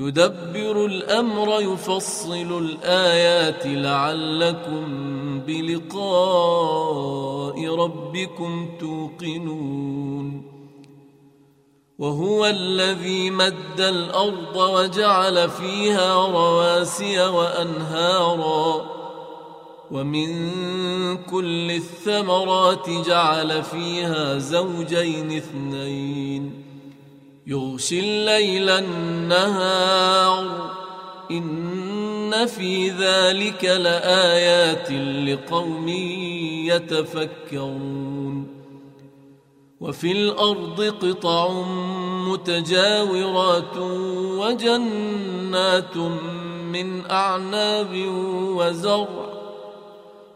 يدبر الأمر يفصل الآيات لعلكم بلقاء ربكم توقنون. وهو الذي مد الأرض وجعل فيها رواسي وأنهارا. ومن كل الثمرات جعل فيها زوجين اثنين. يغشي الليل النهار. إن في ذلك لآيات لقوم يتفكرون. وفي الأرض قطع متجاورات وجنات من أعناب وزرع.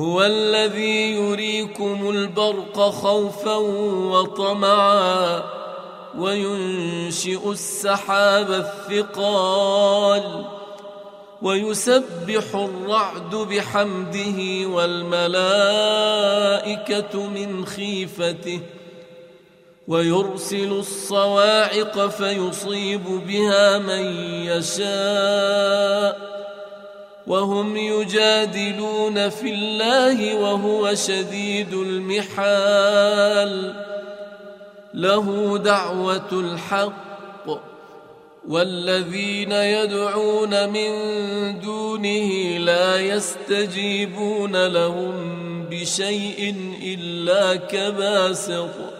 هو الذي يريكم البرق خوفا وطمعا وينشئ السحاب الثقال ويسبح الرعد بحمده والملائكة من خيفته ويرسل الصواعق فيصيب بها من يشاء وهم يجادلون في الله وهو شديد المحال. له دعوة الحق والذين يدعون من دونه لا يستجيبون لهم بشيء إلا كباسط.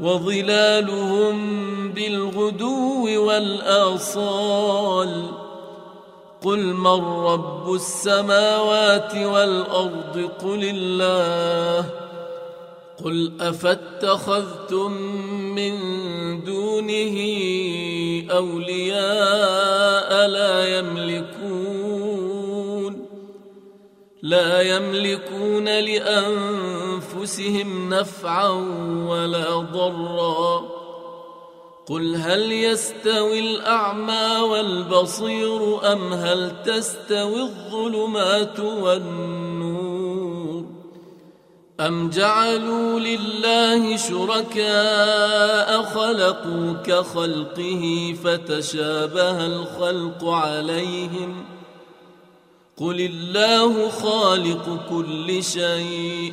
وظلالهم بالغدو والآصال. قل من رب السماوات والأرض؟ قل الله. قل أفاتخذتم من دونه أولياء لا يملكون لا يملكون لأنفسهم نفعا ولا ضرا قل هل يستوي الأعمى والبصير أم هل تستوي الظلمات والنور أم جعلوا لله شركاء خلقوا كخلقه فتشابه الخلق عليهم قل الله خالق كل شيء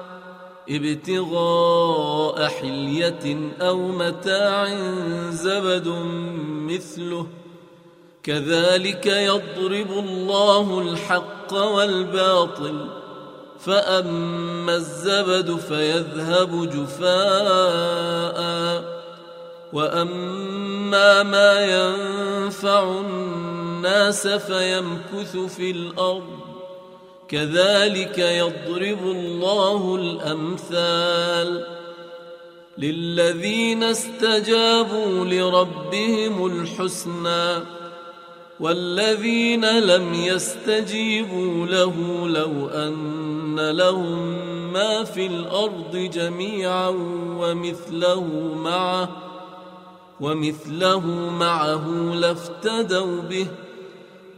ابتغاء حلية أو متاع زبد مثله. كذلك يضرب الله الحق والباطل فأما الزبد فيذهب جفاء. وأما ما ينفع الناس فيمكث في الأرض. كذلك يضرب الله الأمثال للذين استجابوا لربهم الحسنى والذين لم يستجيبوا له لو أن لهم ما في الأرض جميعا ومثله معه ومثله معه لافتدوا به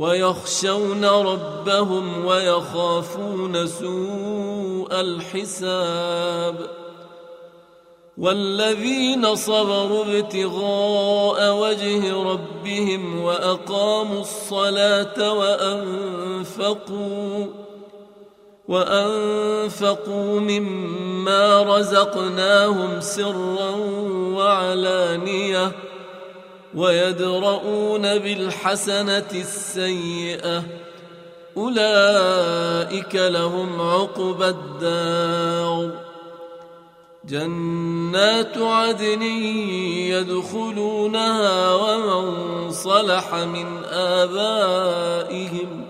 ويخشون ربهم ويخافون سوء الحساب والذين صبروا ابتغاء وجه ربهم وأقاموا الصلاة وأنفقوا وأنفقوا مما رزقناهم سرا وعلانية ويدرؤون بالحسنة السيئة. أولئك لهم عقبى الدار. جنات عدن يدخلونها ومن صلح من آبائهم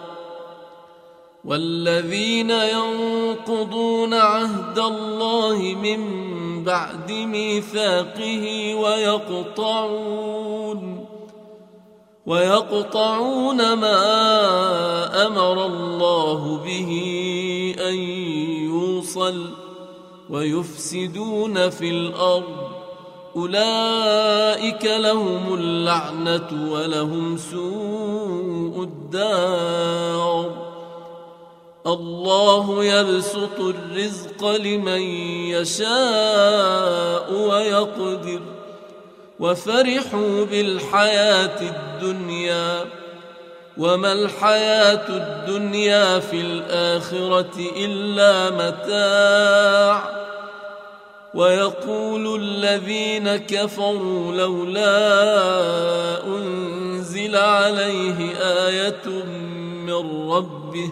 والذين ينقضون عهد الله من بعد ميثاقه ويقطعون ويقطعون ما أمر الله به أن يوصل ويفسدون في الأرض. أولئك لهم اللعنة ولهم سوء الدار. الله يبسط الرزق لمن يشاء ويقدر. وفرحوا بالحياة الدنيا. وما الحياة الدنيا في الآخرة إلا متاع. ويقول الذين كفروا لولا أنزل عليه آية من ربه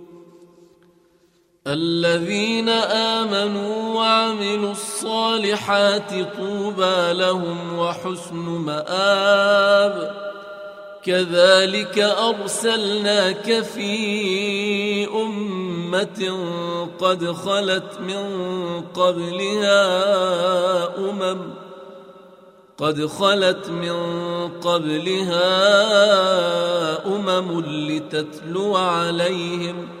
الذين آمنوا وعملوا الصالحات طوبى لهم وحسن مآب. كذلك أرسلناك في أمة قد خلت من قبلها أمم قد خلت من قبلها أمم لتتلو عليهم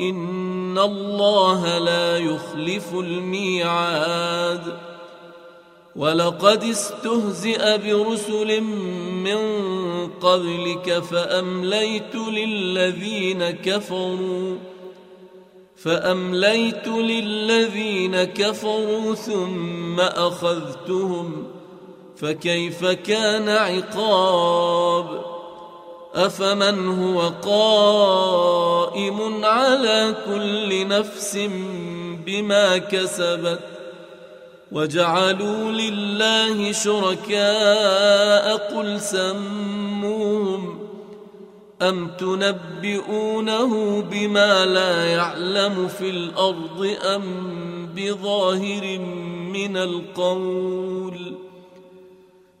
ان الله لا يخلف الميعاد ولقد استهزئ برسل من قبلك فامليت للذين كفروا فامليت للذين كفروا ثم اخذتهم فكيف كان عقاب أفمن هو قائم على كل نفس بما كسبت وجعلوا لله شركاء قل سموهم أم تنبئونه بما لا يعلم في الأرض أم بظاهر من القول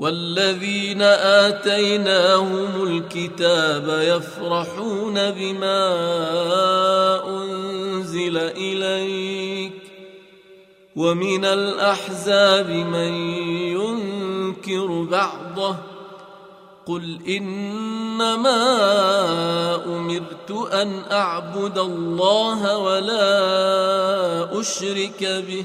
والذين آتيناهم الكتاب يفرحون بما أنزل إليك ومن الأحزاب من ينكر بعضه قل إنما أمرت أن أعبد الله ولا أشرك به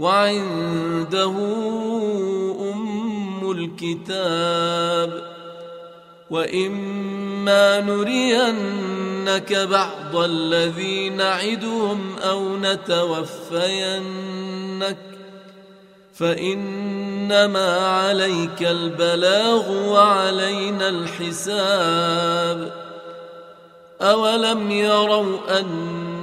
وعنده أم الكتاب وإما نرينك بعض الذي نعدهم أو نتوفينك فإنما عليك البلاغ وعلينا الحساب أولم يروا